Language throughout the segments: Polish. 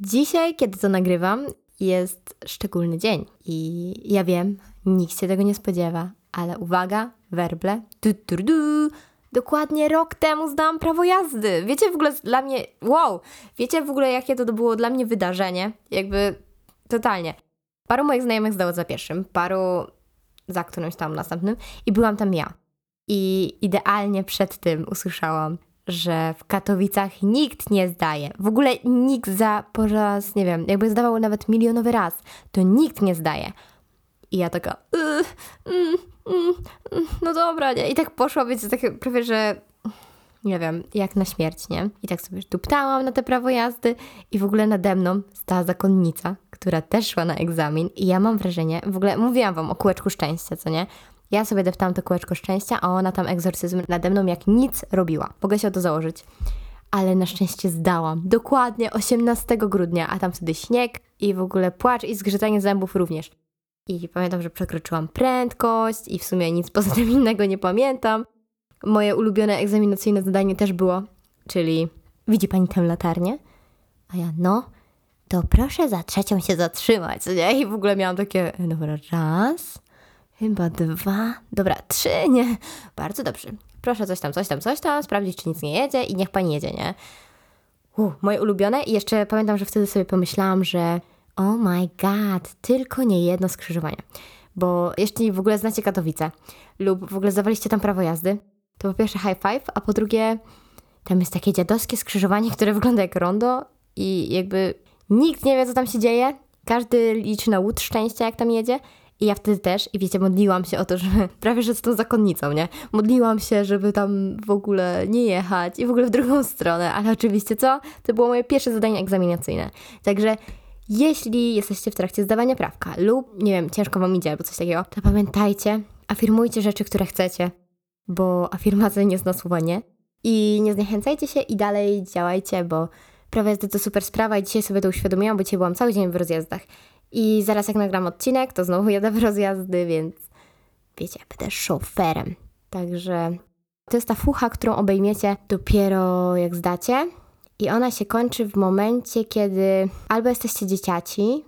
Dzisiaj, kiedy to nagrywam, jest szczególny dzień i ja wiem, nikt się tego nie spodziewa, ale uwaga, werble, du, du, du, dokładnie rok temu zdałam prawo jazdy. Wiecie w ogóle dla mnie, wow, wiecie w ogóle jakie to było dla mnie wydarzenie? Jakby totalnie. Paru moich znajomych zdało za pierwszym, paru za którymś tam następnym i byłam tam ja. I idealnie przed tym usłyszałam, że w Katowicach nikt nie zdaje. W ogóle nikt za po raz, nie wiem, jakby zdawał nawet milionowy raz, to nikt nie zdaje. I ja taka, yy, yy, yy, no dobra, nie? I tak poszła, wiecie, takie prawie, że nie wiem, jak na śmierć, nie? I tak sobie tuptałam na te prawo jazdy i w ogóle nade mną stała zakonnica, która też szła na egzamin i ja mam wrażenie, w ogóle mówiłam wam o kółeczku szczęścia, co nie? Ja sobie deptałam to kółeczko szczęścia, a ona tam egzorcyzm nade mną jak nic robiła. Mogę się o to założyć. Ale na szczęście zdałam. Dokładnie 18 grudnia, a tam wtedy śnieg i w ogóle płacz i zgrzytanie zębów również. I pamiętam, że przekroczyłam prędkość i w sumie nic poza tym innego nie pamiętam. Moje ulubione egzaminacyjne zadanie też było, czyli widzi pani tę latarnię? A ja, no, to proszę za trzecią się zatrzymać, nie? I w ogóle miałam takie, dobra, raz, chyba dwa, dobra, trzy, nie? Bardzo dobrze. Proszę coś tam, coś tam, coś tam, sprawdzić, czy nic nie jedzie i niech pani jedzie, nie? Uh, moje ulubione i jeszcze pamiętam, że wtedy sobie pomyślałam, że oh my god, tylko nie jedno skrzyżowanie. Bo jeśli w ogóle znacie Katowice lub w ogóle zdawaliście tam prawo jazdy, to po pierwsze high five, a po drugie tam jest takie dziadowskie skrzyżowanie, które wygląda jak rondo i jakby nikt nie wie, co tam się dzieje. Każdy liczy na łód szczęścia, jak tam jedzie. I ja wtedy też, i wiecie, modliłam się o to, żeby prawie że z tą zakonnicą, nie? Modliłam się, żeby tam w ogóle nie jechać i w ogóle w drugą stronę, ale oczywiście co? To było moje pierwsze zadanie egzaminacyjne. Także jeśli jesteście w trakcie zdawania prawka lub, nie wiem, ciężko wam idzie albo coś takiego, to pamiętajcie, afirmujcie rzeczy, które chcecie, bo afirmacja nie zna słowa nie. I nie zniechęcajcie się i dalej działajcie, bo prawo jazdy to super sprawa i dzisiaj sobie to uświadomiłam, bo dzisiaj byłam cały dzień w rozjazdach. I zaraz jak nagram odcinek, to znowu jadę w rozjazdy, więc wiecie, będę szoferem. Także to jest ta fucha, którą obejmiecie dopiero jak zdacie. I ona się kończy w momencie, kiedy albo jesteście dzieciaci,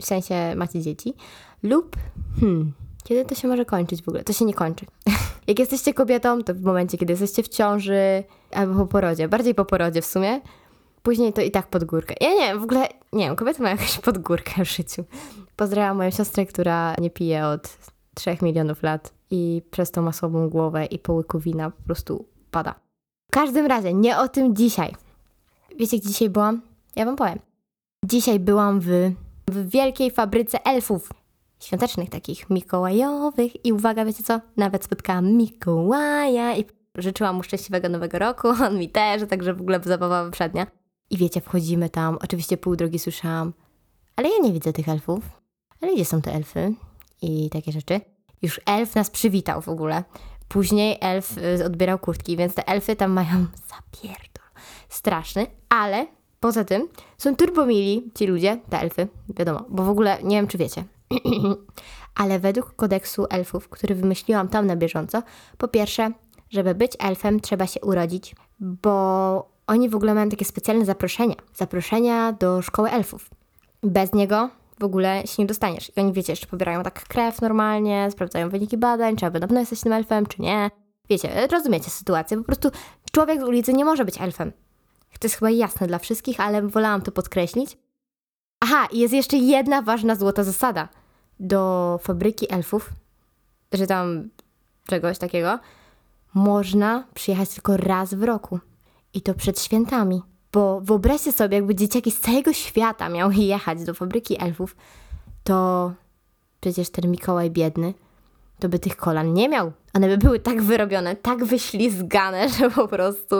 w sensie macie dzieci, lub hmm, kiedy to się może kończyć w ogóle? To się nie kończy. jak jesteście kobietą, to w momencie, kiedy jesteście w ciąży albo po porodzie, bardziej po porodzie w sumie, później to i tak pod górkę. Ja nie w ogóle, nie wiem, kobiety mają jakąś pod górkę w życiu. Pozdrawiam moją siostrę, która nie pije od 3 milionów lat i przez to ma słabą głowę i po łyku wina po prostu pada. W każdym razie, nie o tym dzisiaj. Wiecie, gdzie dzisiaj byłam? Ja wam powiem. Dzisiaj byłam w, w wielkiej fabryce elfów. Świątecznych takich, mikołajowych. I uwaga, wiecie co? Nawet spotkałam Mikołaja i życzyłam mu szczęśliwego nowego roku. On mi też, także w ogóle zabawa przednia. I wiecie, wchodzimy tam. Oczywiście pół drogi słyszałam, ale ja nie widzę tych elfów. Ale gdzie są te elfy? I takie rzeczy. Już elf nas przywitał w ogóle. Później elf y, odbierał kurtki, więc te elfy tam mają zapierdol. Straszny, ale poza tym są turbomili ci ludzie, te elfy, wiadomo, bo w ogóle nie wiem, czy wiecie. ale według kodeksu elfów, który wymyśliłam tam na bieżąco, po pierwsze, żeby być elfem, trzeba się urodzić, bo oni w ogóle mają takie specjalne zaproszenia. Zaproszenia do szkoły elfów. Bez niego w ogóle się nie dostaniesz. I oni, wiecie, jeszcze pobierają tak krew normalnie, sprawdzają wyniki badań, czy na pewno jesteś tym elfem, czy nie. Wiecie, rozumiecie sytuację. Po prostu człowiek z ulicy nie może być elfem. To jest chyba jasne dla wszystkich, ale wolałam to podkreślić. Aha, i jest jeszcze jedna ważna złota zasada. Do fabryki elfów, że tam czegoś takiego, można przyjechać tylko raz w roku. I to przed świętami. Bo wyobraźcie sobie, jakby dzieciaki z całego świata miały jechać do fabryki elfów, to przecież ten Mikołaj biedny, to by tych kolan nie miał. One by były tak wyrobione, tak wyślizgane, że po prostu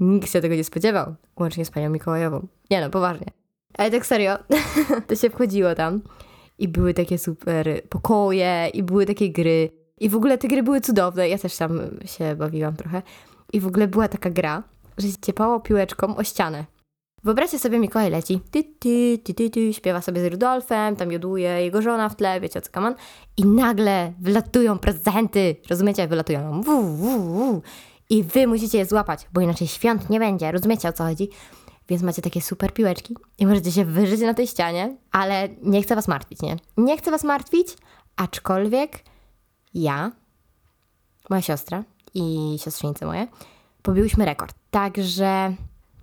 nikt się tego nie spodziewał. Łącznie z panią Mikołajową. Nie no, poważnie. Ale tak serio, to się wchodziło tam i były takie super pokoje i były takie gry. I w ogóle te gry były cudowne. Ja też tam się bawiłam trochę. I w ogóle była taka gra, że się ciepało piłeczką o ścianę. Wyobraźcie sobie, Mikołaj leci, ty, ty, ty, ty, ty, śpiewa sobie z Rudolfem, tam joduje jego żona w tle, wiecie o co kaman. I nagle wylatują prezenty, rozumiecie? Wylatują wu, wu, wu. I wy musicie je złapać, bo inaczej świąt nie będzie, rozumiecie o co chodzi? więc macie takie super piłeczki i możecie się wyżyć na tej ścianie, ale nie chcę was martwić, nie? Nie chcę was martwić, aczkolwiek ja, moja siostra i siostrzenice moje pobiłyśmy rekord. Także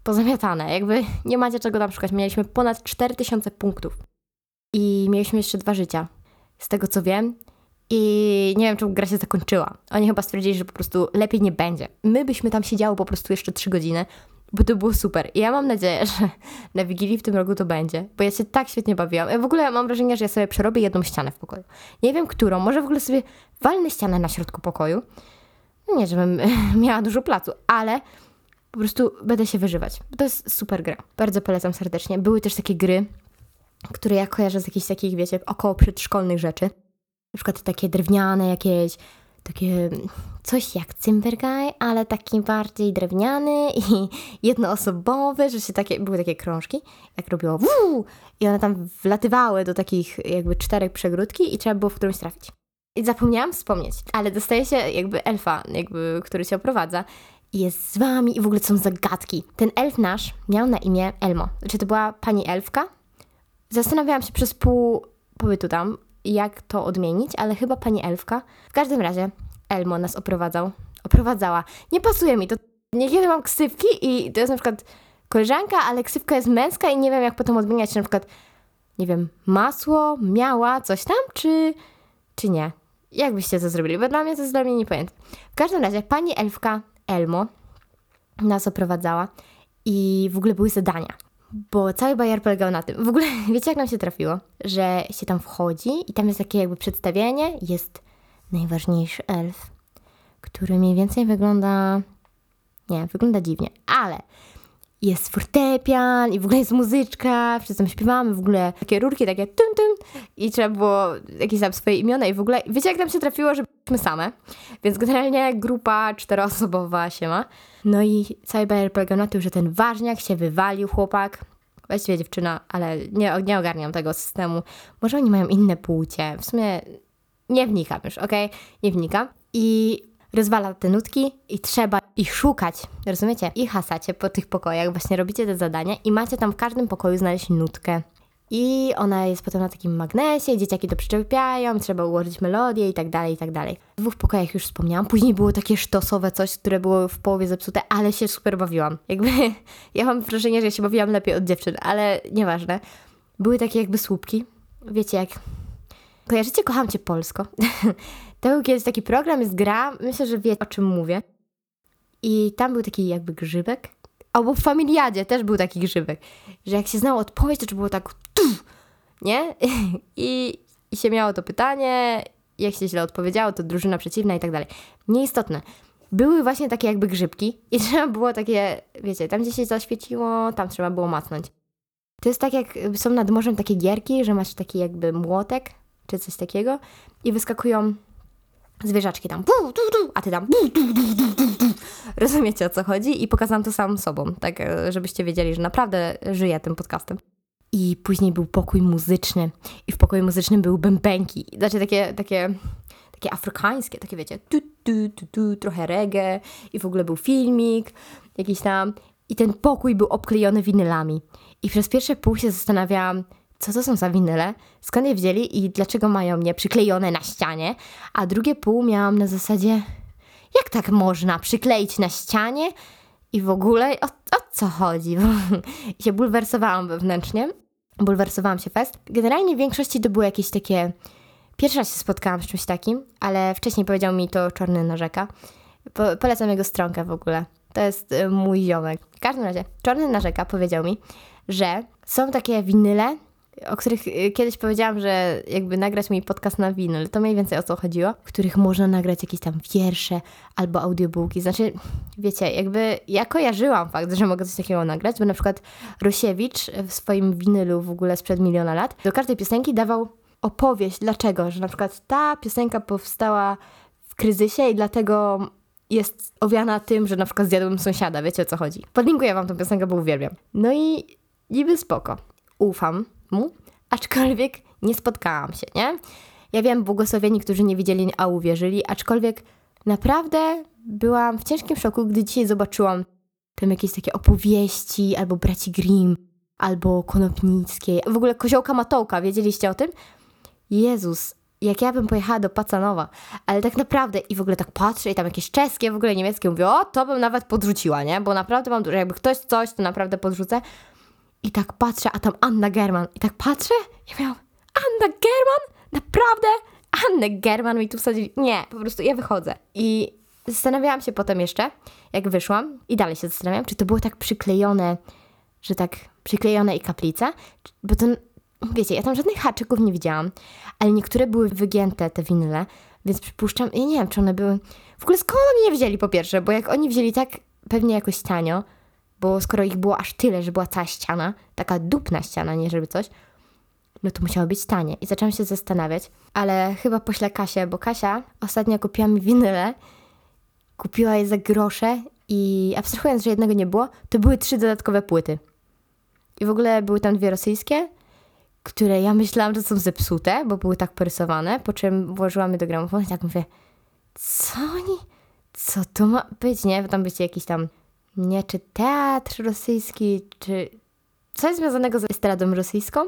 pozamiatane, jakby nie macie czego tam szukać. Mieliśmy ponad 4000 punktów i mieliśmy jeszcze dwa życia, z tego co wiem. I nie wiem, czemu gra się zakończyła. Oni chyba stwierdzili, że po prostu lepiej nie będzie. My byśmy tam siedziały po prostu jeszcze trzy godziny, bo to było super. I ja mam nadzieję, że na Wigilii w tym roku to będzie, bo ja się tak świetnie bawiłam. Ja w ogóle mam wrażenie, że ja sobie przerobię jedną ścianę w pokoju. Nie wiem, którą. Może w ogóle sobie walnę ścianę na środku pokoju. Nie, żebym miała dużo placu, ale po prostu będę się wyżywać. To jest super gra. Bardzo polecam serdecznie. Były też takie gry, które ja kojarzę z jakichś takich, wiecie, około przedszkolnych rzeczy. Na przykład takie drewniane jakieś, takie coś jak Cymbergaj, ale taki bardziej drewniany i jednoosobowy, że się takie, były takie krążki, jak robiło wuu, i one tam wlatywały do takich jakby czterech przegródki i trzeba było w którymś trafić. I zapomniałam wspomnieć, ale dostaje się jakby elfa, jakby, który się oprowadza jest z wami i w ogóle są zagadki. Ten elf nasz miał na imię Elmo. Znaczy to była pani elfka. Zastanawiałam się przez pół pobytu tam, jak to odmienić, ale chyba pani elfka. W każdym razie Elmo nas oprowadzał. Oprowadzała. Nie pasuje mi to. Niekiedy mam ksywki i to jest na przykład koleżanka, ale ksywka jest męska i nie wiem, jak potem odmieniać na przykład, nie wiem, masło, miała, coś tam, czy, czy nie. Jak byście to zrobili? Bo dla mnie to jest dla mnie niepojęte. W każdym razie pani elfka Elmo nas oprowadzała i w ogóle były zadania. Bo cały bajer polegał na tym. W ogóle wiecie, jak nam się trafiło? Że się tam wchodzi i tam jest takie jakby przedstawienie. Jest najważniejszy elf, który mniej więcej wygląda. Nie, wygląda dziwnie, ale jest fortepian i w ogóle jest muzyczka, wszyscy tam śpiewamy, w ogóle takie rurki, takie tum tum i trzeba było jakieś tam swoje imiona i w ogóle, wiecie jak nam się trafiło, że byliśmy same, więc generalnie grupa czteroosobowa się ma. No i cały bajer polegał na tym, że ten ważniak się wywalił, chłopak, właściwie dziewczyna, ale nie, nie ogarniam tego systemu. Może oni mają inne płcie, w sumie nie wnikam już, okej? Okay? Nie wnikam. I rozwala te nutki i trzeba ich szukać, rozumiecie? I hasacie po tych pokojach, właśnie robicie te zadania i macie tam w każdym pokoju znaleźć nutkę. I ona jest potem na takim magnesie, dzieciaki to przyczepiają, trzeba ułożyć melodię i tak dalej, i tak dalej. W dwóch pokojach już wspomniałam. Później było takie sztosowe coś, które było w połowie zepsute, ale się super bawiłam. Jakby, ja mam wrażenie, że się bawiłam lepiej od dziewczyn, ale nieważne. Były takie jakby słupki. Wiecie, jak... Kojarzycie Kocham Cię Polsko? to był kiedyś taki program, jest gra, myślę, że wiecie o czym mówię. I tam był taki jakby grzybek. Albo w familiadzie też był taki grzybek, że jak się znało odpowiedź, to było tak nie? I, I się miało to pytanie, jak się źle odpowiedziało, to drużyna przeciwna i tak dalej. Nieistotne. Były właśnie takie jakby grzybki i trzeba było takie, wiecie, tam gdzie się zaświeciło, tam trzeba było macnąć. To jest tak jak są nad morzem takie gierki, że masz taki jakby młotek, czy coś takiego i wyskakują zwierzaczki tam, a ty tam, rozumiecie o co chodzi i pokazałam to samym sobą, tak żebyście wiedzieli, że naprawdę żyję tym podcastem. I później był pokój muzyczny. I w pokoju muzycznym były bębenki. Znaczy takie, takie, takie afrykańskie, takie wiecie, tu, tu, tu, tu, trochę reggae. I w ogóle był filmik jakiś tam. I ten pokój był obklejony winylami. I przez pierwsze pół się zastanawiałam, co to są za winyle, skąd je wzięli i dlaczego mają mnie przyklejone na ścianie. A drugie pół miałam na zasadzie, jak tak można przykleić na ścianie? I w ogóle o, o co chodzi? I się bulwersowałam wewnętrznie bulwersowałam się fest. Generalnie w większości to były jakieś takie... Pierwszy raz się spotkałam z czymś takim, ale wcześniej powiedział mi to Czarny Narzeka. Po, polecam jego stronkę w ogóle. To jest y, mój ziomek. W każdym razie, Czarny Narzeka powiedział mi, że są takie winyle, o których y, kiedyś powiedziałam, że jakby nagrać mój podcast na winyl, to mniej więcej o co chodziło, w których można nagrać jakieś tam wiersze albo audiobooki. Znaczy, wiecie, jakby ja kojarzyłam fakt, że mogę coś takiego nagrać, bo na przykład Rosiewicz w swoim winylu w ogóle sprzed miliona lat do każdej piosenki dawał opowieść, dlaczego, że na przykład ta piosenka powstała w kryzysie i dlatego jest owiana tym, że na przykład zjadłem sąsiada, wiecie o co chodzi. Podlinkuję wam tę piosenkę, bo uwielbiam. No i niby spoko. Ufam, mu, aczkolwiek nie spotkałam się, nie? Ja wiem, błogosławieni, którzy nie widzieli, a uwierzyli, aczkolwiek naprawdę byłam w ciężkim szoku, gdy dzisiaj zobaczyłam tam jakieś takie opowieści, albo braci Grimm, albo Konopnickiej, w ogóle Koziołka Matołka, wiedzieliście o tym? Jezus, jak ja bym pojechała do Pacanowa, ale tak naprawdę i w ogóle tak patrzę i tam jakieś czeskie, w ogóle niemieckie, mówię, o, to bym nawet podrzuciła, nie? Bo naprawdę mam dużo, jakby ktoś coś, to naprawdę podrzucę. I tak patrzę, a tam Anna German. I tak patrzę i miałam, Anna German? Naprawdę? Annę German mi tu wsadzili? Nie, po prostu ja wychodzę. I zastanawiałam się potem jeszcze, jak wyszłam i dalej się zastanawiam, czy to było tak przyklejone, że tak przyklejone i kaplica, bo to, wiecie, ja tam żadnych haczyków nie widziałam, ale niektóre były wygięte, te winyle, więc przypuszczam, ja nie wiem, czy one były, w ogóle skąd oni je wzięli po pierwsze, bo jak oni wzięli tak pewnie jakoś tanio, bo skoro ich było aż tyle, że była cała ściana, taka dupna ściana, nie żeby coś, no to musiało być tanie. I zaczęłam się zastanawiać, ale chyba poślę Kasię, bo Kasia ostatnio kupiła mi winyle, kupiła je za grosze i abstrahując, że jednego nie było, to były trzy dodatkowe płyty. I w ogóle były tam dwie rosyjskie, które ja myślałam, że są zepsute, bo były tak porysowane, po czym włożyłam je do gramofonu i tak mówię, co oni, co to ma być, nie? Bo tam będzie jakiś tam, nie, czy teatr rosyjski, czy coś związanego z estradą rosyjską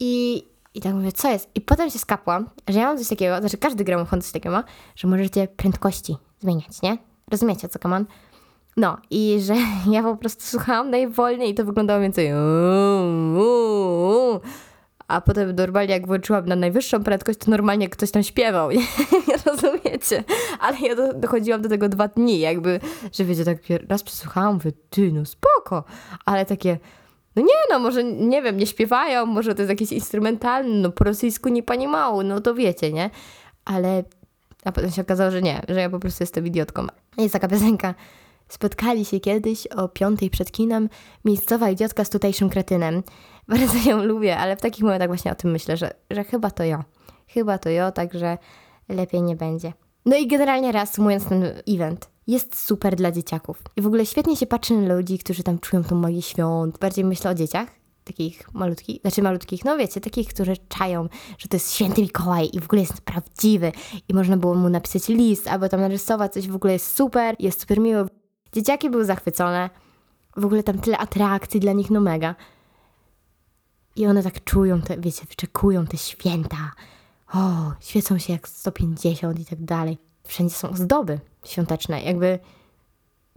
i, i tak mówię, co jest? I potem się skapłam, że ja mam coś takiego, znaczy każdy gramofon coś takiego ma, że możecie prędkości zmieniać, nie? Rozumiecie, co kaman? No i że ja po prostu słuchałam najwolniej i to wyglądało więcej a potem normalnie jak włączyłam na najwyższą prędkość, to normalnie ktoś tam śpiewał, nie, nie rozumiecie? Ale ja do, dochodziłam do tego dwa dni, jakby, że wiecie, tak raz przesłuchałam, mówię, ty, no spoko, ale takie, no nie no, może, nie wiem, nie śpiewają, może to jest jakieś instrumentalne, no po rosyjsku nie pani mało, no to wiecie, nie? Ale, a potem się okazało, że nie, że ja po prostu jestem idiotką. Jest taka piosenka, Spotkali się kiedyś o piątej przed kinem miejscowa idiotka z tutejszym kretynem. Bardzo ją lubię, ale w takich momentach właśnie o tym myślę, że, że chyba to ja. Chyba to ja, także lepiej nie będzie. No i generalnie reasumując ten event, jest super dla dzieciaków. I w ogóle świetnie się patrzy na ludzi, którzy tam czują tą magię świąt. Bardziej myślę o dzieciach, takich malutkich, znaczy malutkich, no wiecie, takich, którzy czają, że to jest święty Mikołaj i w ogóle jest prawdziwy i można było mu napisać list albo tam narysować coś, w ogóle jest super, jest super miło. Dzieciaki były zachwycone. W ogóle tam tyle atrakcji dla nich, no mega. I one tak czują, te, wiecie, wyczekują te święta. O, świecą się jak 150 i tak dalej. Wszędzie są ozdoby świąteczne. Jakby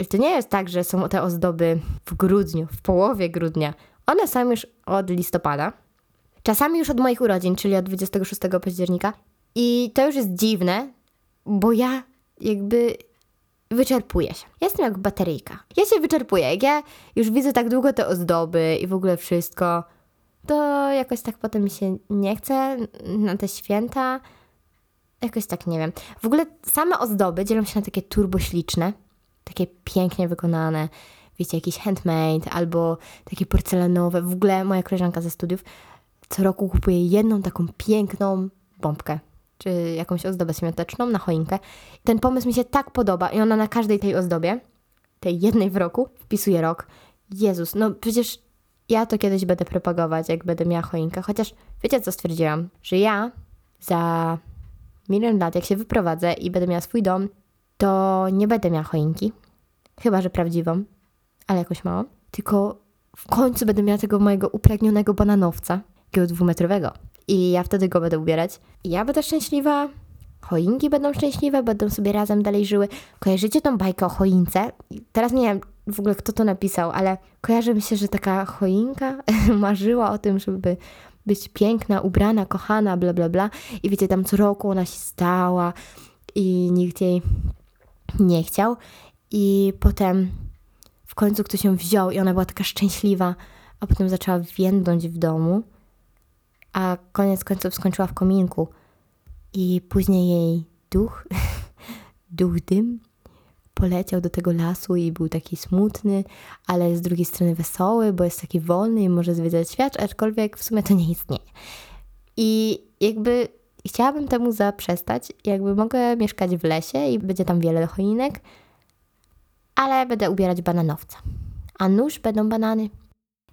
to nie jest tak, że są te ozdoby w grudniu, w połowie grudnia. One są już od listopada. Czasami już od moich urodzin, czyli od 26 października. I to już jest dziwne, bo ja jakby wyczerpuję się. Jestem jak bateryjka. Ja się wyczerpuję. Jak ja już widzę tak długo te ozdoby i w ogóle wszystko, to jakoś tak potem mi się nie chce na te święta. Jakoś tak nie wiem. W ogóle same ozdoby dzielą się na takie turbośliczne, takie pięknie wykonane, wiecie, jakiś handmade albo takie porcelanowe. W ogóle moja koleżanka ze studiów co roku kupuje jedną taką piękną bombkę czy jakąś ozdobę świąteczną na choinkę. Ten pomysł mi się tak podoba i ona na każdej tej ozdobie, tej jednej w roku, wpisuje rok. Jezus, no przecież ja to kiedyś będę propagować, jak będę miała choinkę. Chociaż wiecie co stwierdziłam? Że ja za milion lat, jak się wyprowadzę i będę miała swój dom, to nie będę miała choinki. Chyba, że prawdziwą, ale jakoś małą. Tylko w końcu będę miała tego mojego upragnionego bananowca, takiego dwumetrowego i ja wtedy go będę ubierać. I ja będę szczęśliwa, choinki będą szczęśliwe, będą sobie razem dalej żyły. Kojarzycie tą bajkę o choince? Teraz nie wiem w ogóle kto to napisał, ale kojarzy mi się, że taka choinka marzyła o tym, żeby być piękna, ubrana, kochana, bla bla bla. I wiecie, tam co roku ona się stała i nikt jej nie chciał. I potem w końcu ktoś ją wziął i ona była taka szczęśliwa, a potem zaczęła więdnąć w domu a koniec końców skończyła w kominku. I później jej duch, duch dym, poleciał do tego lasu i był taki smutny, ale z drugiej strony wesoły, bo jest taki wolny i może zwiedzać świat, aczkolwiek w sumie to nie istnieje. I jakby chciałabym temu zaprzestać, jakby mogę mieszkać w lesie i będzie tam wiele choinek, ale będę ubierać bananowca. A nóż będą banany.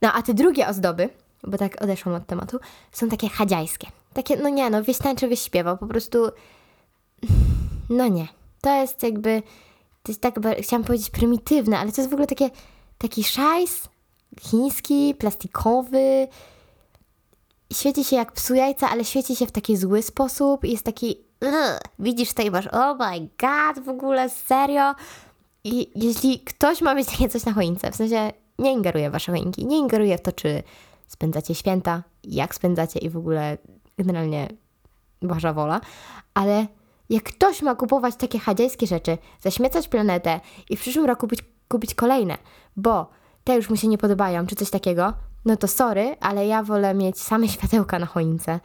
No a te drugie ozdoby, bo tak odeszłam od tematu, są takie chadziajskie. Takie, no nie, no wieś tańczy, wieś śpiewa, po prostu no nie. To jest jakby, to jest tak, chciałam powiedzieć prymitywne, ale to jest w ogóle takie taki szajs chiński, plastikowy. Świeci się jak psu jajca, ale świeci się w taki zły sposób i jest taki widzisz tutaj masz, oh my god, w ogóle serio. I jeśli ktoś ma mieć takie coś na choince, w sensie nie ingeruje w wasze choinki, nie ingeruje w to, czy spędzacie święta, jak spędzacie i w ogóle generalnie wasza wola, ale jak ktoś ma kupować takie chadziejskie rzeczy, zaśmiecać planetę i w przyszłym roku kupić, kupić kolejne, bo te już mu się nie podobają, czy coś takiego, no to sorry, ale ja wolę mieć same światełka na choince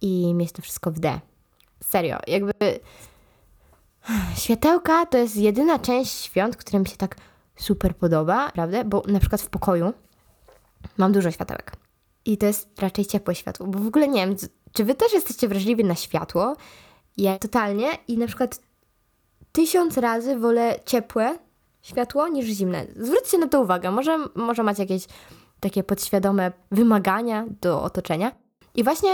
i mieć to wszystko w D. Serio, jakby światełka to jest jedyna część świąt, która mi się tak super podoba, prawda? Bo na przykład w pokoju mam dużo światełek. I to jest raczej ciepłe światło, bo w ogóle nie wiem, czy wy też jesteście wrażliwi na światło? Ja totalnie i na przykład tysiąc razy wolę ciepłe światło niż zimne. Zwróćcie na to uwagę, może, może macie jakieś takie podświadome wymagania do otoczenia. I właśnie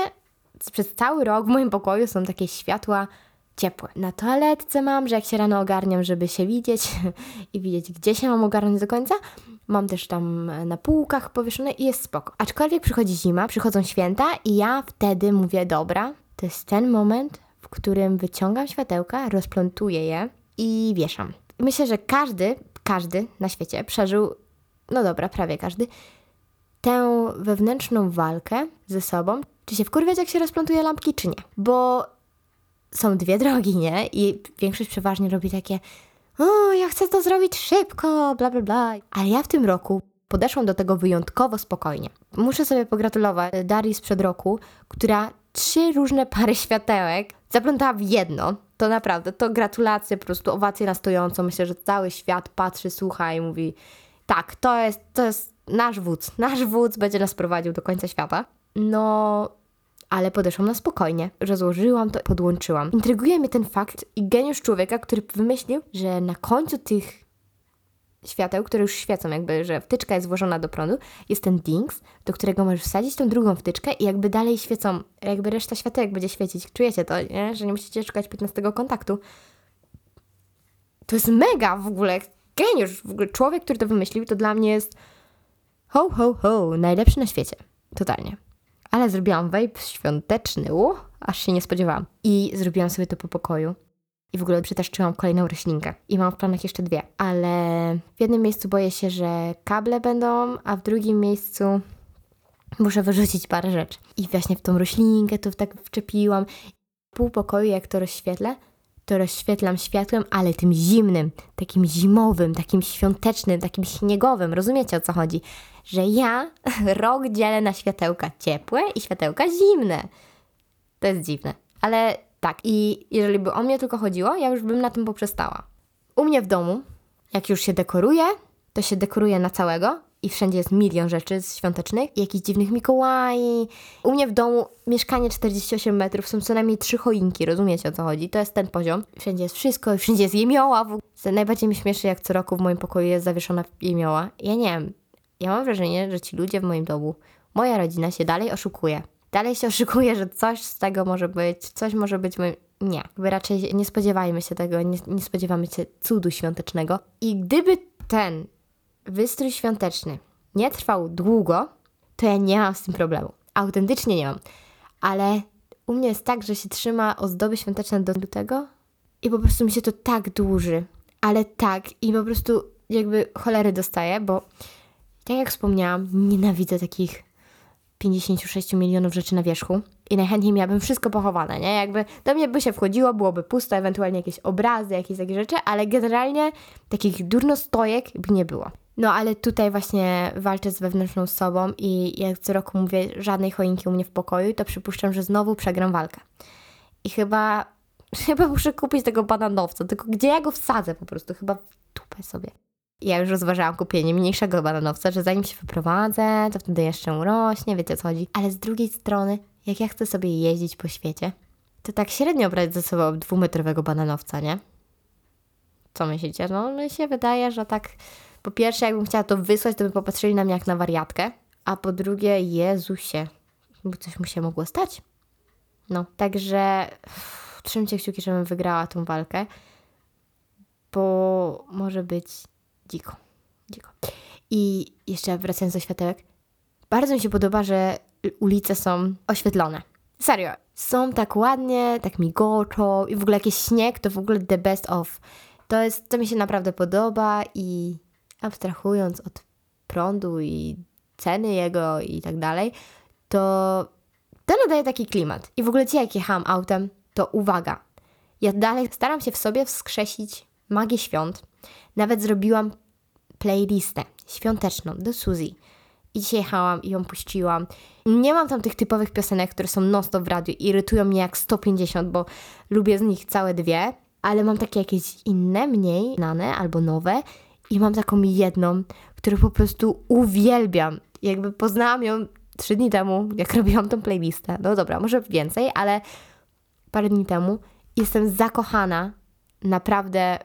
przez cały rok w moim pokoju są takie światła ciepłe. Na toaletce mam, że jak się rano ogarniam, żeby się widzieć i widzieć, gdzie się mam ogarnąć do końca. Mam też tam na półkach powieszone i jest spoko. Aczkolwiek przychodzi zima, przychodzą święta i ja wtedy mówię, dobra, to jest ten moment, którym wyciągam światełka, rozplątuję je i wieszam. Myślę, że każdy, każdy na świecie przeżył, no dobra, prawie każdy, tę wewnętrzną walkę ze sobą, czy się wkurwiać, jak się rozplątuje lampki, czy nie. Bo są dwie drogi, nie? I większość przeważnie robi takie o, ja chcę to zrobić szybko, bla, bla, bla. Ale ja w tym roku podeszłam do tego wyjątkowo spokojnie. Muszę sobie pogratulować Darii sprzed roku, która trzy różne pary światełek zaplątała w jedno. To naprawdę, to gratulacje, po prostu owacje na stojąco. Myślę, że cały świat patrzy, słucha i mówi tak, to jest, to jest nasz wódz. Nasz wódz będzie nas prowadził do końca świata. No, ale podeszłam na spokojnie. Rozłożyłam to, podłączyłam. Intryguje mnie ten fakt i geniusz człowieka, który wymyślił, że na końcu tych świateł, które już świecą, jakby, że wtyczka jest włożona do prądu, jest ten dings, do którego możesz wsadzić tą drugą wtyczkę i jakby dalej świecą, jakby reszta światełek będzie świecić. Czujecie to, nie? Że nie musicie szukać 15 kontaktu. To jest mega w ogóle, geniusz, w ogóle człowiek, który to wymyślił, to dla mnie jest ho, ho, ho, najlepszy na świecie. Totalnie ale zrobiłam vape świąteczny, u, aż się nie spodziewałam. I zrobiłam sobie to po pokoju. I w ogóle przetaszczyłam kolejną roślinkę. I mam w planach jeszcze dwie. Ale w jednym miejscu boję się, że kable będą, a w drugim miejscu muszę wyrzucić parę rzeczy. I właśnie w tą roślinkę to tak wczepiłam. Pół pokoju, jak to rozświetlę, to rozświetlam światłem, ale tym zimnym, takim zimowym, takim świątecznym, takim śniegowym. Rozumiecie o co chodzi? Że ja rok dzielę na światełka ciepłe i światełka zimne. To jest dziwne. Ale tak, i jeżeli by o mnie tylko chodziło, ja już bym na tym poprzestała. U mnie w domu, jak już się dekoruje, to się dekoruje na całego, i wszędzie jest milion rzeczy świątecznych, jakichś dziwnych Mikołaj. U mnie w domu mieszkanie 48 metrów, są co najmniej trzy choinki, rozumiecie o co chodzi? To jest ten poziom. Wszędzie jest wszystko, wszędzie jest jemioła. Najbardziej mi śmieszy, jak co roku w moim pokoju jest zawieszona jemioła. Ja nie wiem, ja mam wrażenie, że ci ludzie w moim domu, moja rodzina się dalej oszukuje. Dalej się oszukuje, że coś z tego może być, coś może być moim... Nie, jakby raczej nie spodziewajmy się tego, nie, nie spodziewamy się cudu świątecznego. I gdyby ten wystrój świąteczny nie trwał długo, to ja nie mam z tym problemu. Autentycznie nie mam. Ale u mnie jest tak, że się trzyma ozdoby świąteczne do lutego i po prostu mi się to tak dłuży. Ale tak i po prostu jakby cholery dostaję, bo tak jak wspomniałam, nienawidzę takich 56 milionów rzeczy na wierzchu i najchętniej miałabym wszystko pochowane, nie? Jakby do mnie by się wchodziło, byłoby pusto, ewentualnie jakieś obrazy, jakieś takie rzeczy, ale generalnie takich durnostojek by nie było. No ale tutaj właśnie walczę z wewnętrzną sobą i jak co roku mówię żadnej choinki u mnie w pokoju, to przypuszczam, że znowu przegram walkę. I chyba, chyba muszę kupić tego bananowca, tylko gdzie ja go wsadzę po prostu, chyba w tupę sobie. Ja już rozważałam kupienie mniejszego bananowca, że zanim się wyprowadzę, to wtedy jeszcze urośnie, wiecie o co chodzi. Ale z drugiej strony, jak ja chcę sobie jeździć po świecie, to tak średnio brać ze sobą dwumetrowego bananowca, nie? Co myślicie? No mi się wydaje, że tak po pierwsze, jakbym chciała to wysłać, to by popatrzyli na mnie jak na wariatkę, a po drugie, Jezusie, by coś mu się mogło stać. No, także trzymcie kciuki, żebym wygrała tą walkę, bo może być dziko. dziko. I jeszcze wracając do światełek, bardzo mi się podoba, że ulice są oświetlone. Serio, są tak ładnie, tak migoczą i w ogóle jakiś śnieg to w ogóle the best of. To jest, to mi się naprawdę podoba i abstrahując od prądu i ceny jego i tak dalej, to to nadaje taki klimat. I w ogóle dzisiaj jak jechałam autem, to uwaga, ja dalej staram się w sobie wskrzesić magię świąt. Nawet zrobiłam playlistę świąteczną do Suzy. I dzisiaj jechałam i ją puściłam. Nie mam tam tych typowych piosenek, które są non-stop w radiu i irytują mnie jak 150, bo lubię z nich całe dwie, ale mam takie jakieś inne, mniej znane albo nowe i mam taką jedną, którą po prostu uwielbiam. Jakby poznałam ją trzy dni temu, jak robiłam tą playlistę. No dobra, może więcej, ale parę dni temu jestem zakochana naprawdę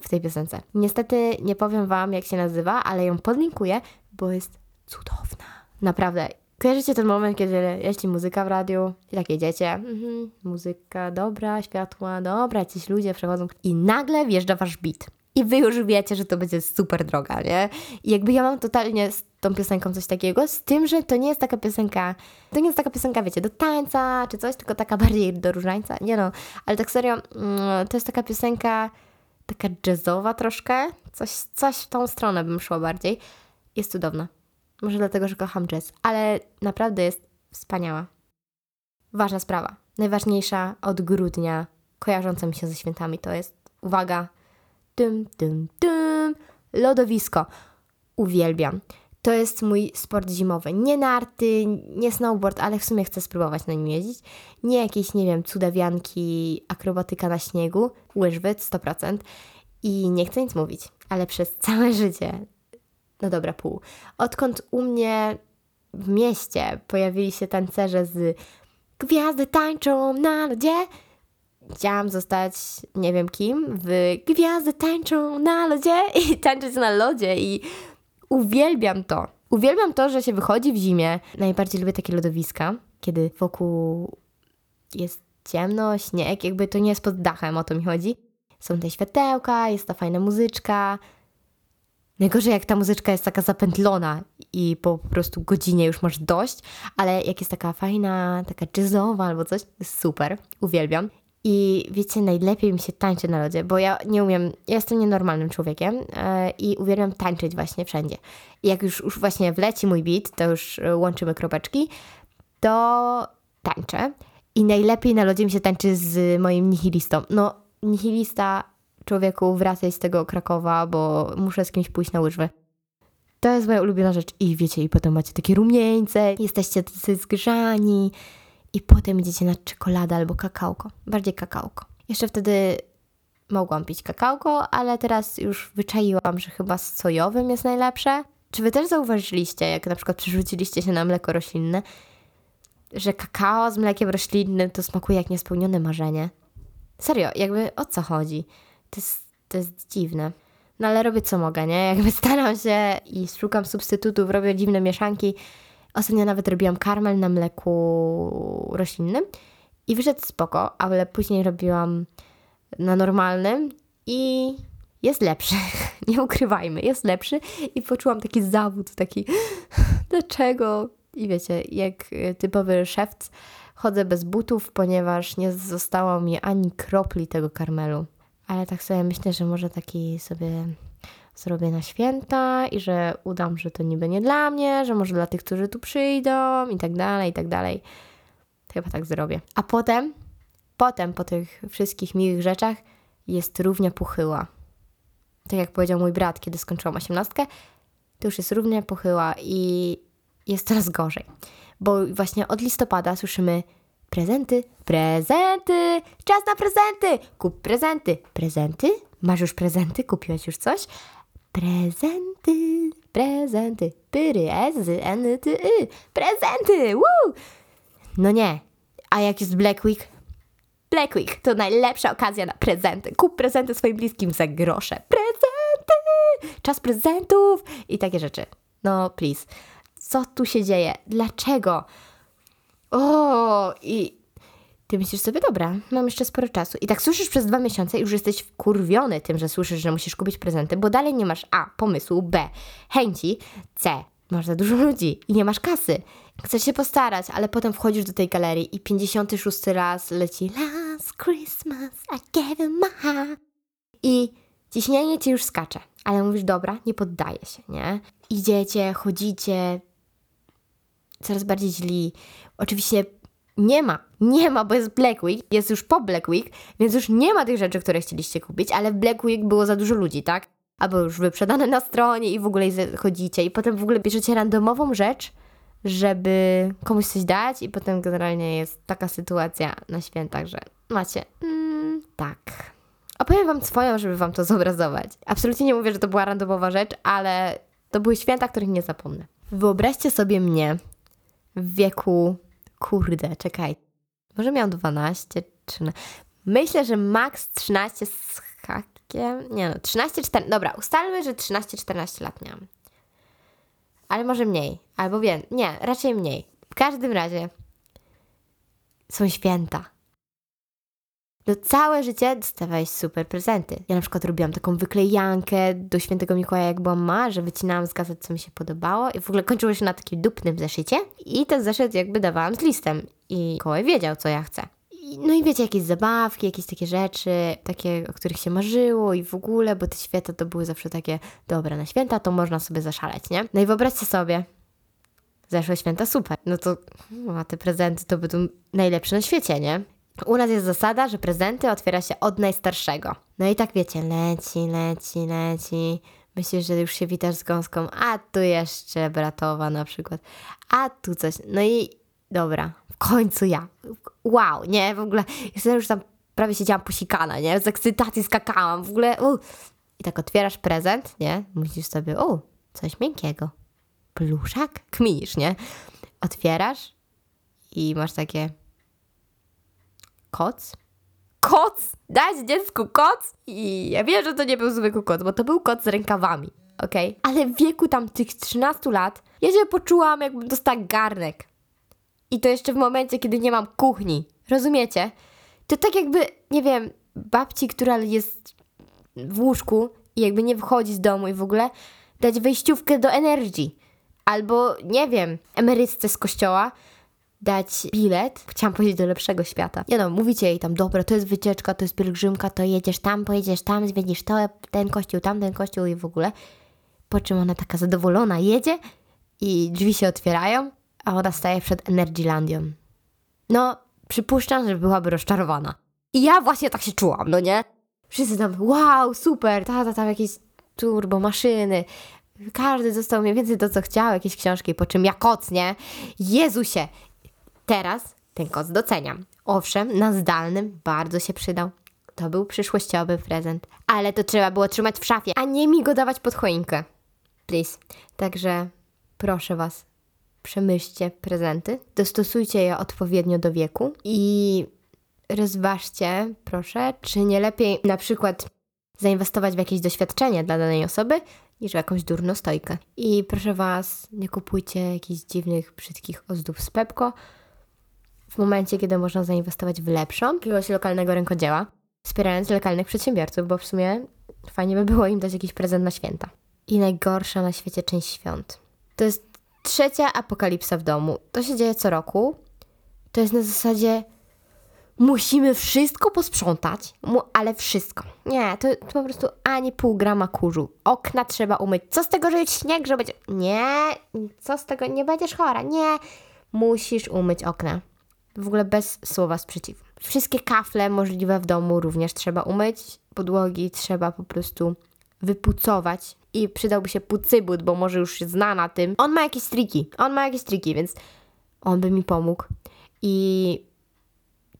w tej piosence. Niestety nie powiem Wam, jak się nazywa, ale ją podlinkuję, bo jest cudowna. Naprawdę. Kojarzycie ten moment, kiedy jeździ muzyka w radiu i tak jedziecie, mhm, muzyka dobra, światła dobra, jacyś ludzie przechodzą i nagle wjeżdża Wasz beat. I wy już wiecie, że to będzie super droga, nie? I jakby ja mam totalnie z tą piosenką coś takiego, z tym, że to nie jest taka piosenka, to nie jest taka piosenka, wiecie, do tańca czy coś, tylko taka bardziej do różańca. Nie no, ale tak serio, mm, to jest taka piosenka taka jazzowa troszkę, coś, coś w tą stronę bym szła bardziej. Jest cudowna. Może dlatego, że kocham jazz, ale naprawdę jest wspaniała. Ważna sprawa, najważniejsza od grudnia, kojarząca mi się ze świętami, to jest, uwaga, tym, tym, tym, lodowisko. Uwielbiam. To jest mój sport zimowy. Nie narty, nie snowboard, ale w sumie chcę spróbować na nim jeździć. Nie jakieś, nie wiem, cudawianki, akrobatyka na śniegu, łyżwy 100%. I nie chcę nic mówić, ale przez całe życie, no dobra, pół, odkąd u mnie w mieście pojawili się tancerze z Gwiazdy tańczą na lodzie, chciałam zostać nie wiem kim w Gwiazdy tańczą na lodzie i tańczyć na lodzie i uwielbiam to. Uwielbiam to, że się wychodzi w zimie. Najbardziej lubię takie lodowiska, kiedy wokół jest ciemno, śnieg, jakby to nie jest pod dachem, o to mi chodzi. Są te światełka, jest ta fajna muzyczka. Najgorzej jak ta muzyczka jest taka zapętlona i po prostu godzinie już masz dość, ale jak jest taka fajna, taka jazzowa albo coś, jest super, uwielbiam. I wiecie, najlepiej mi się tańczy na lodzie, bo ja nie umiem, ja jestem nienormalnym człowiekiem yy, i uwielbiam tańczyć właśnie wszędzie. I jak już, już właśnie wleci mój beat, to już e, łączymy kropeczki, to tańczę. I najlepiej na lodzie mi się tańczy z moim nihilistą. No, nihilista, człowieku, wracaj z tego Krakowa, bo muszę z kimś pójść na łyżwy. To jest moja ulubiona rzecz. I wiecie, i potem macie takie rumieńce, jesteście tacy zgrzani, i potem idziecie na czekoladę albo kakałko. Bardziej kakałko. Jeszcze wtedy mogłam pić kakałko, ale teraz już wyczaiłam, że chyba z sojowym jest najlepsze. Czy wy też zauważyliście, jak na przykład przerzuciliście się na mleko roślinne, że kakao z mlekiem roślinnym to smakuje jak niespełnione marzenie? Serio, jakby o co chodzi? To jest, to jest dziwne. No ale robię co mogę, nie? Jakby staram się i szukam substytutów, robię dziwne mieszanki, Ostatnio nawet robiłam karmel na mleku roślinnym i wyszedł spoko, ale później robiłam na normalnym i jest lepszy. Nie ukrywajmy, jest lepszy i poczułam taki zawód, taki dlaczego? I wiecie, jak typowy szewc chodzę bez butów, ponieważ nie zostało mi ani kropli tego karmelu. Ale tak sobie myślę, że może taki sobie zrobię na święta i że udam, że to niby nie dla mnie, że może dla tych, którzy tu przyjdą i tak dalej, i tak dalej. Chyba tak zrobię. A potem, potem po tych wszystkich miłych rzeczach jest równie pochyła. Tak jak powiedział mój brat, kiedy skończyłam osiemnastkę, to już jest równie pochyła i jest coraz gorzej. Bo właśnie od listopada słyszymy prezenty, prezenty, czas na prezenty, kup prezenty, prezenty, masz już prezenty, kupiłeś już coś, Prezenty, prezenty, pyry, ezy, eny, ty, y, prezenty, woo! No nie. A jak jest Black Week? Black Week to najlepsza okazja na prezenty. Kup prezenty swoim bliskim za grosze. Prezenty! Czas prezentów! I takie rzeczy. No, please. Co tu się dzieje? Dlaczego? O, i ty myślisz sobie, dobra, mam jeszcze sporo czasu. I tak słyszysz przez dwa miesiące i już jesteś wkurwiony tym, że słyszysz, że musisz kupić prezenty, bo dalej nie masz A, pomysłu, B, chęci, C, masz za dużo ludzi i nie masz kasy. Chcesz się postarać, ale potem wchodzisz do tej galerii i 56 raz leci Last Christmas I gave you my heart. I ciśnienie ci już skacze, ale mówisz, dobra, nie poddaję się, nie? Idziecie, chodzicie, coraz bardziej źli. Oczywiście nie ma, nie ma, bo jest Black Week, jest już po Black Week, więc już nie ma tych rzeczy, które chcieliście kupić, ale w Black Week było za dużo ludzi, tak? Albo już wyprzedane na stronie i w ogóle chodzicie i potem w ogóle bierzecie randomową rzecz, żeby komuś coś dać i potem generalnie jest taka sytuacja na świętach, że macie, mm, tak. Opowiem wam swoją, żeby wam to zobrazować. Absolutnie nie mówię, że to była randomowa rzecz, ale to były święta, których nie zapomnę. Wyobraźcie sobie mnie w wieku, kurde, czekaj, może miałam 12, 13, myślę, że maks 13 z hakiem, nie no, 13, 14, dobra, ustalmy, że 13-14 lat miałam. Ale może mniej, albo wiem, nie, raczej mniej. W każdym razie są święta. No całe życie dostawałeś super prezenty. Ja na przykład robiłam taką wyklejankę do świętego Mikołaja, jak byłam ma, że wycinałam z gazet, co mi się podobało i w ogóle kończyło się na takim dupnym zeszycie i ten zeszyt jakby dawałam z listem i Mikołaj wiedział, co ja chcę. No i wiecie, jakieś zabawki, jakieś takie rzeczy, takie, o których się marzyło i w ogóle, bo te święta to były zawsze takie, dobre na święta to można sobie zaszaleć, nie? No i wyobraźcie sobie, zeszłe święta super, no to a te prezenty to będą najlepsze na świecie, nie? U nas jest zasada, że prezenty otwiera się od najstarszego. No i tak wiecie, leci, leci, leci. Myślisz, że już się witasz z gąską, a tu jeszcze bratowa na przykład, a tu coś. No i dobra, w końcu ja. Wow, nie, w ogóle, ja już tam prawie siedziałam posikana, nie, z ekscytacji skakałam, w ogóle. I tak otwierasz prezent, nie, myślisz sobie, o, coś miękkiego. Pluszak? Kminisz, nie? Otwierasz i masz takie, koc. Koc! Dać dziecku koc! I ja wiem, że to nie był zwykły koc, bo to był koc z rękawami, ok? Ale w wieku tam tych 13 lat ja się poczułam, jakbym dostała garnek. I to jeszcze w momencie, kiedy nie mam kuchni. Rozumiecie? To tak jakby, nie wiem, babci, która jest w łóżku i jakby nie wychodzi z domu i w ogóle dać wejściówkę do energii. Albo, nie wiem, emerytce z kościoła dać bilet, chciałam powiedzieć do lepszego świata. Nie no, mówicie jej tam, dobra, to jest wycieczka, to jest pielgrzymka, to jedziesz tam, pojedziesz tam, zwiedzisz to, ten kościół, tam, ten kościół i w ogóle. Po czym ona taka zadowolona jedzie i drzwi się otwierają, a ona staje przed Energylandią. No, przypuszczam, że byłaby rozczarowana. I ja właśnie tak się czułam, no nie? Wszyscy tam, wow, super, tata, tam jakieś turbo maszyny. Każdy dostał mniej więcej to, co chciał, jakieś książki, po czym ja koc, nie? Jezusie, Teraz ten koc doceniam. Owszem, na zdalnym bardzo się przydał. To był przyszłościowy prezent, ale to trzeba było trzymać w szafie, a nie mi go dawać pod choinkę. Please. Także proszę Was, przemyślcie prezenty, dostosujcie je odpowiednio do wieku i rozważcie, proszę, czy nie lepiej na przykład zainwestować w jakieś doświadczenie dla danej osoby, niż w jakąś durną stojkę. I proszę Was, nie kupujcie jakichś dziwnych, brzydkich ozdób z Pepko, w momencie, kiedy można zainwestować w lepszą, jakiegoś lokalnego rękodzieła, wspierając lokalnych przedsiębiorców, bo w sumie fajnie by było im dać jakiś prezent na święta. I najgorsza na świecie część świąt. To jest trzecia apokalipsa w domu. To się dzieje co roku. To jest na zasadzie musimy wszystko posprzątać, ale wszystko. Nie, to, to, po prostu ani pół grama kurzu. Okna trzeba umyć. Co z tego, że jest śnieg, że będzie... Nie, co z tego, nie będziesz chora. Nie, musisz umyć okna w ogóle bez słowa sprzeciwu. Wszystkie kafle możliwe w domu również trzeba umyć, podłogi trzeba po prostu wypucować i przydałby się pucybut, bo może już się zna na tym. On ma jakieś triki, on ma jakieś triki, więc on by mi pomógł. I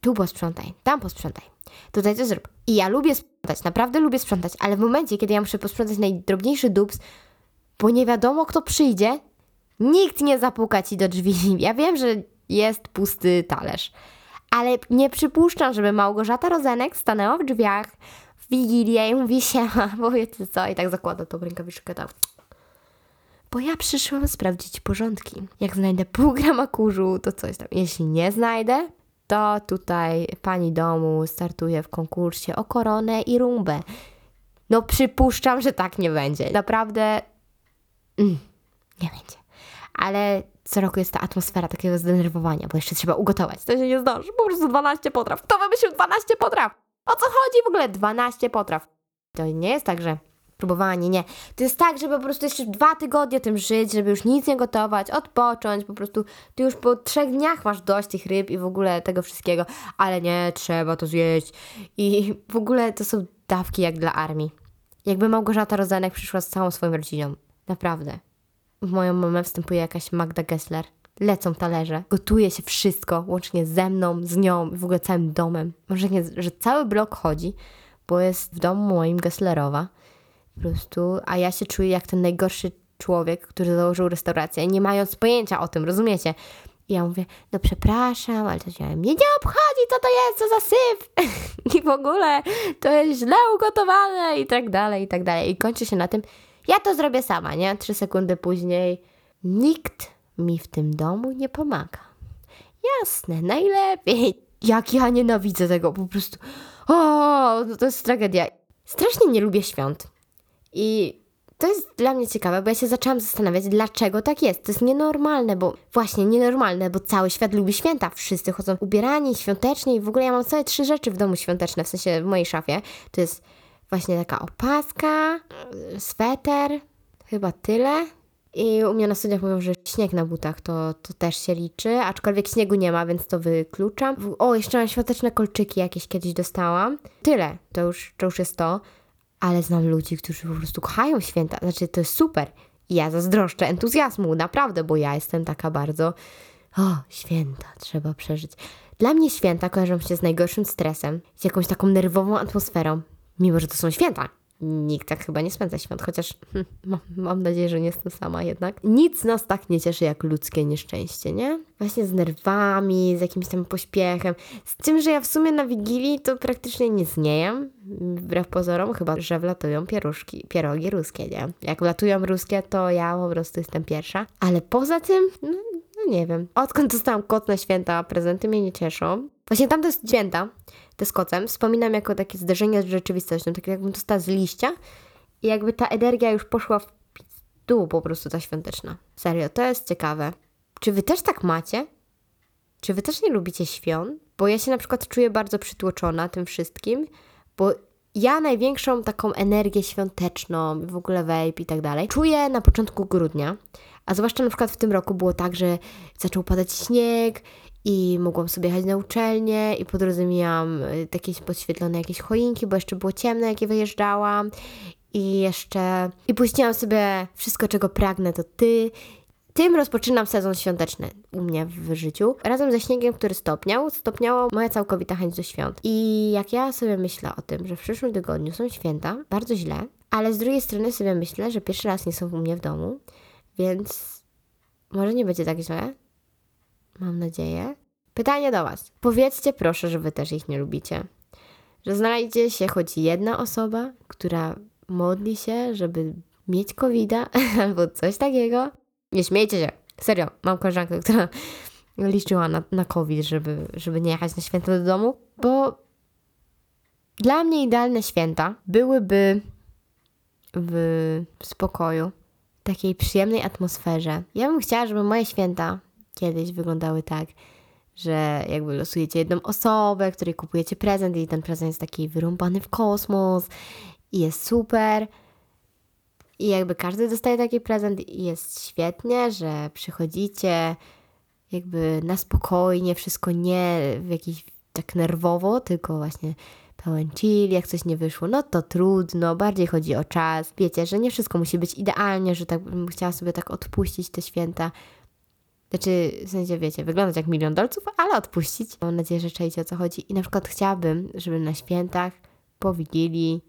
tu posprzątaj, tam posprzątaj, tutaj to zrób. I ja lubię sprzątać, naprawdę lubię sprzątać, ale w momencie, kiedy ja muszę posprzątać najdrobniejszy dubs, bo nie wiadomo kto przyjdzie, nikt nie zapuka ci do drzwi. Ja wiem, że jest pusty talerz. Ale nie przypuszczam, żeby Małgorzata Rozenek stanęła w drzwiach w Wigilię i mówi siema, bo wiecie co, i tak zakłada tą rękawiczkę tam. Bo ja przyszłam sprawdzić porządki. Jak znajdę pół grama kurzu, to coś tam. Jeśli nie znajdę, to tutaj pani domu startuje w konkursie o koronę i rumbę. No przypuszczam, że tak nie będzie. Naprawdę mm, nie będzie. Ale co roku jest ta atmosfera takiego zdenerwowania, bo jeszcze trzeba ugotować. To się nie zdąży. Po prostu 12 potraw. Kto wymyślił 12 potraw? O co chodzi w ogóle? 12 potraw. To nie jest tak, że próbowanie, nie. To jest tak, żeby po prostu jeszcze dwa tygodnie tym żyć, żeby już nic nie gotować, odpocząć, po prostu ty już po trzech dniach masz dość tych ryb i w ogóle tego wszystkiego, ale nie, trzeba to zjeść. I w ogóle to są dawki jak dla armii. Jakby Małgorzata Rozenek przyszła z całą swoją rodziną. Naprawdę. W moją mamę wstępuje jakaś Magda Gessler. Lecą talerze, gotuje się wszystko, łącznie ze mną, z nią w ogóle całym domem. Może nie, że cały blok chodzi, bo jest w domu moim Gesslerowa. Po prostu, a ja się czuję jak ten najgorszy człowiek, który założył restaurację, nie mając pojęcia o tym, rozumiecie? I ja mówię, no przepraszam, ale to się mnie nie obchodzi, co to jest, co za syf. I w ogóle to jest źle ugotowane i tak dalej, i tak dalej. I kończy się na tym, ja to zrobię sama, nie? Trzy sekundy później nikt mi w tym domu nie pomaga. Jasne, najlepiej. Jak ja nienawidzę tego, po prostu. O, no to jest tragedia. Strasznie nie lubię świąt. I to jest dla mnie ciekawe, bo ja się zaczęłam zastanawiać, dlaczego tak jest. To jest nienormalne, bo właśnie nienormalne, bo cały świat lubi święta. Wszyscy chodzą ubierani świątecznie i w ogóle ja mam całe trzy rzeczy w domu świąteczne, w sensie w mojej szafie. To jest właśnie taka opaska, sweter, chyba tyle. I u mnie na studiach mówią, że śnieg na butach to, to też się liczy, aczkolwiek śniegu nie ma, więc to wykluczam. O, jeszcze mam świąteczne kolczyki jakieś kiedyś dostałam. Tyle, to już, to już jest to. Ale znam ludzi, którzy po prostu kochają święta. Znaczy, to jest super. I ja zazdroszczę entuzjazmu, naprawdę, bo ja jestem taka bardzo. O, święta trzeba przeżyć. Dla mnie święta kojarzą się z najgorszym stresem, z jakąś taką nerwową atmosferą, mimo że to są święta. Nikt tak chyba nie spędza świąt, chociaż hm, mam, mam nadzieję, że nie jestem sama jednak. Nic nas tak nie cieszy jak ludzkie nieszczęście, nie? Właśnie z nerwami, z jakimś tam pośpiechem. Z tym, że ja w sumie na Wigilii to praktycznie nic nie jem, wbrew pozorom, chyba, że wlatują pieruszki, pierogi ruskie, nie? Jak wlatują ruskie, to ja po prostu jestem pierwsza. Ale poza tym, no, no nie wiem. Odkąd dostałam kot na święta, prezenty mnie nie cieszą. Właśnie tam to jest święta, te z kocem, wspominam jako takie zderzenie z rzeczywistością, tak jakbym dostała z liścia i jakby ta energia już poszła w dół po prostu ta świąteczna. Serio, to jest ciekawe. Czy wy też tak macie? Czy wy też nie lubicie świąt? Bo ja się na przykład czuję bardzo przytłoczona tym wszystkim, bo ja największą taką energię świąteczną, w ogóle vape i tak dalej, czuję na początku grudnia. A zwłaszcza na przykład w tym roku było tak, że zaczął padać śnieg i mogłam sobie jechać na uczelnię i po drodze miałam jakieś podświetlone jakieś choinki, bo jeszcze było ciemno, jak je wyjeżdżałam i jeszcze i puściłam sobie wszystko, czego pragnę, to ty. Tym rozpoczynam sezon świąteczny u mnie w życiu. Razem ze śniegiem, który stopniał, stopniała moja całkowita chęć do świąt. I jak ja sobie myślę o tym, że w przyszłym tygodniu są święta, bardzo źle, ale z drugiej strony sobie myślę, że pierwszy raz nie są u mnie w domu, więc może nie będzie tak źle, mam nadzieję. Pytanie do Was. Powiedzcie proszę, że Wy też ich nie lubicie. Że znajdzie się choć jedna osoba, która modli się, żeby mieć covid albo coś takiego. Nie śmiejcie się. Serio, mam koleżankę, która liczyła na, na COVID, żeby, żeby nie jechać na święta do domu, bo dla mnie idealne święta byłyby w spokoju, takiej przyjemnej atmosferze. Ja bym chciała, żeby moje święta kiedyś wyglądały tak, że jakby losujecie jedną osobę, której kupujecie prezent i ten prezent jest taki wyrąbany w kosmos i jest super. I jakby każdy dostaje taki prezent i jest świetnie, że przychodzicie jakby na spokojnie, wszystko nie w jakiś tak nerwowo, tylko właśnie pełen chill, jak coś nie wyszło, no to trudno, bardziej chodzi o czas. Wiecie, że nie wszystko musi być idealnie, że tak bym chciała sobie tak odpuścić te święta, znaczy, w sensie, wiecie, wyglądać jak milion dolców, ale odpuścić. Mam nadzieję, że czajcie o co chodzi. I na przykład chciałabym, żeby na świętach, po Wigilii,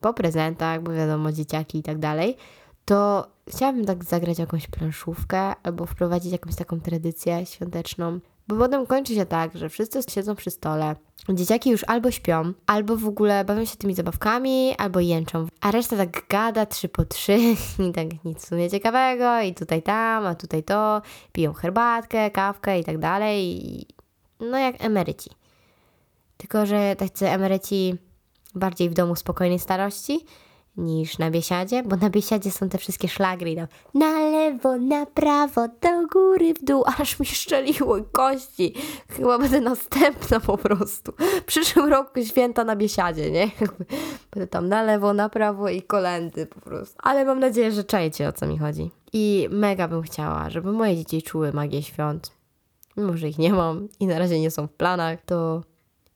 po prezentach, bo wiadomo, dzieciaki i tak dalej, to chciałabym tak zagrać jakąś planszówkę albo wprowadzić jakąś taką tradycję świąteczną. Bo potem kończy się tak, że wszyscy siedzą przy stole, dzieciaki już albo śpią, albo w ogóle bawią się tymi zabawkami, albo jęczą, a reszta tak gada trzy po trzy i tak nic sumie ciekawego i tutaj tam, a tutaj to, piją herbatkę, kawkę i tak dalej no jak emeryci. Tylko, że tacy emeryci bardziej w domu spokojnej starości niż na biesiadzie, bo na biesiadzie są te wszystkie szlagry tam na lewo, na prawo, do góry, w dół, aż mi szczeliło kości. Chyba będę następna po prostu. W przyszłym roku święta na biesiadzie, nie? Będę tam na lewo, na prawo i kolendy po prostu. Ale mam nadzieję, że czajcie o co mi chodzi. I mega bym chciała, żeby moje dzieci czuły magię świąt. Mimo, że ich nie mam i na razie nie są w planach, to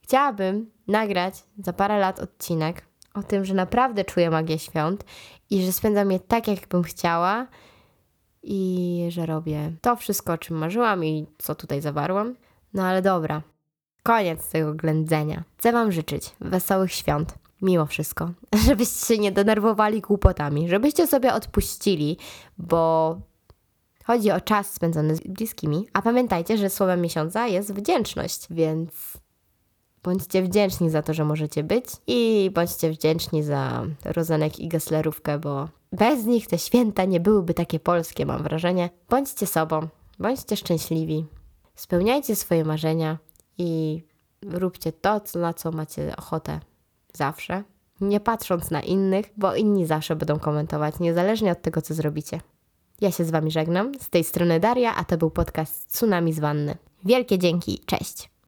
chciałabym nagrać za parę lat odcinek o tym, że naprawdę czuję magię świąt i że spędzam je tak, jak bym chciała i że robię to wszystko, o czym marzyłam i co tutaj zawarłam. No ale dobra, koniec tego ględzenia. Chcę Wam życzyć wesołych świąt, mimo wszystko, żebyście się nie denerwowali głupotami, żebyście sobie odpuścili, bo chodzi o czas spędzony z bliskimi, a pamiętajcie, że słowem miesiąca jest wdzięczność, więc Bądźcie wdzięczni za to, że możecie być i bądźcie wdzięczni za rozenek i geslerówkę, bo bez nich te święta nie byłyby takie polskie, mam wrażenie. Bądźcie sobą, bądźcie szczęśliwi, spełniajcie swoje marzenia i róbcie to, na co macie ochotę zawsze, nie patrząc na innych, bo inni zawsze będą komentować, niezależnie od tego, co zrobicie. Ja się z Wami żegnam. Z tej strony Daria, a to był podcast Tsunami z Wanny. Wielkie dzięki, cześć!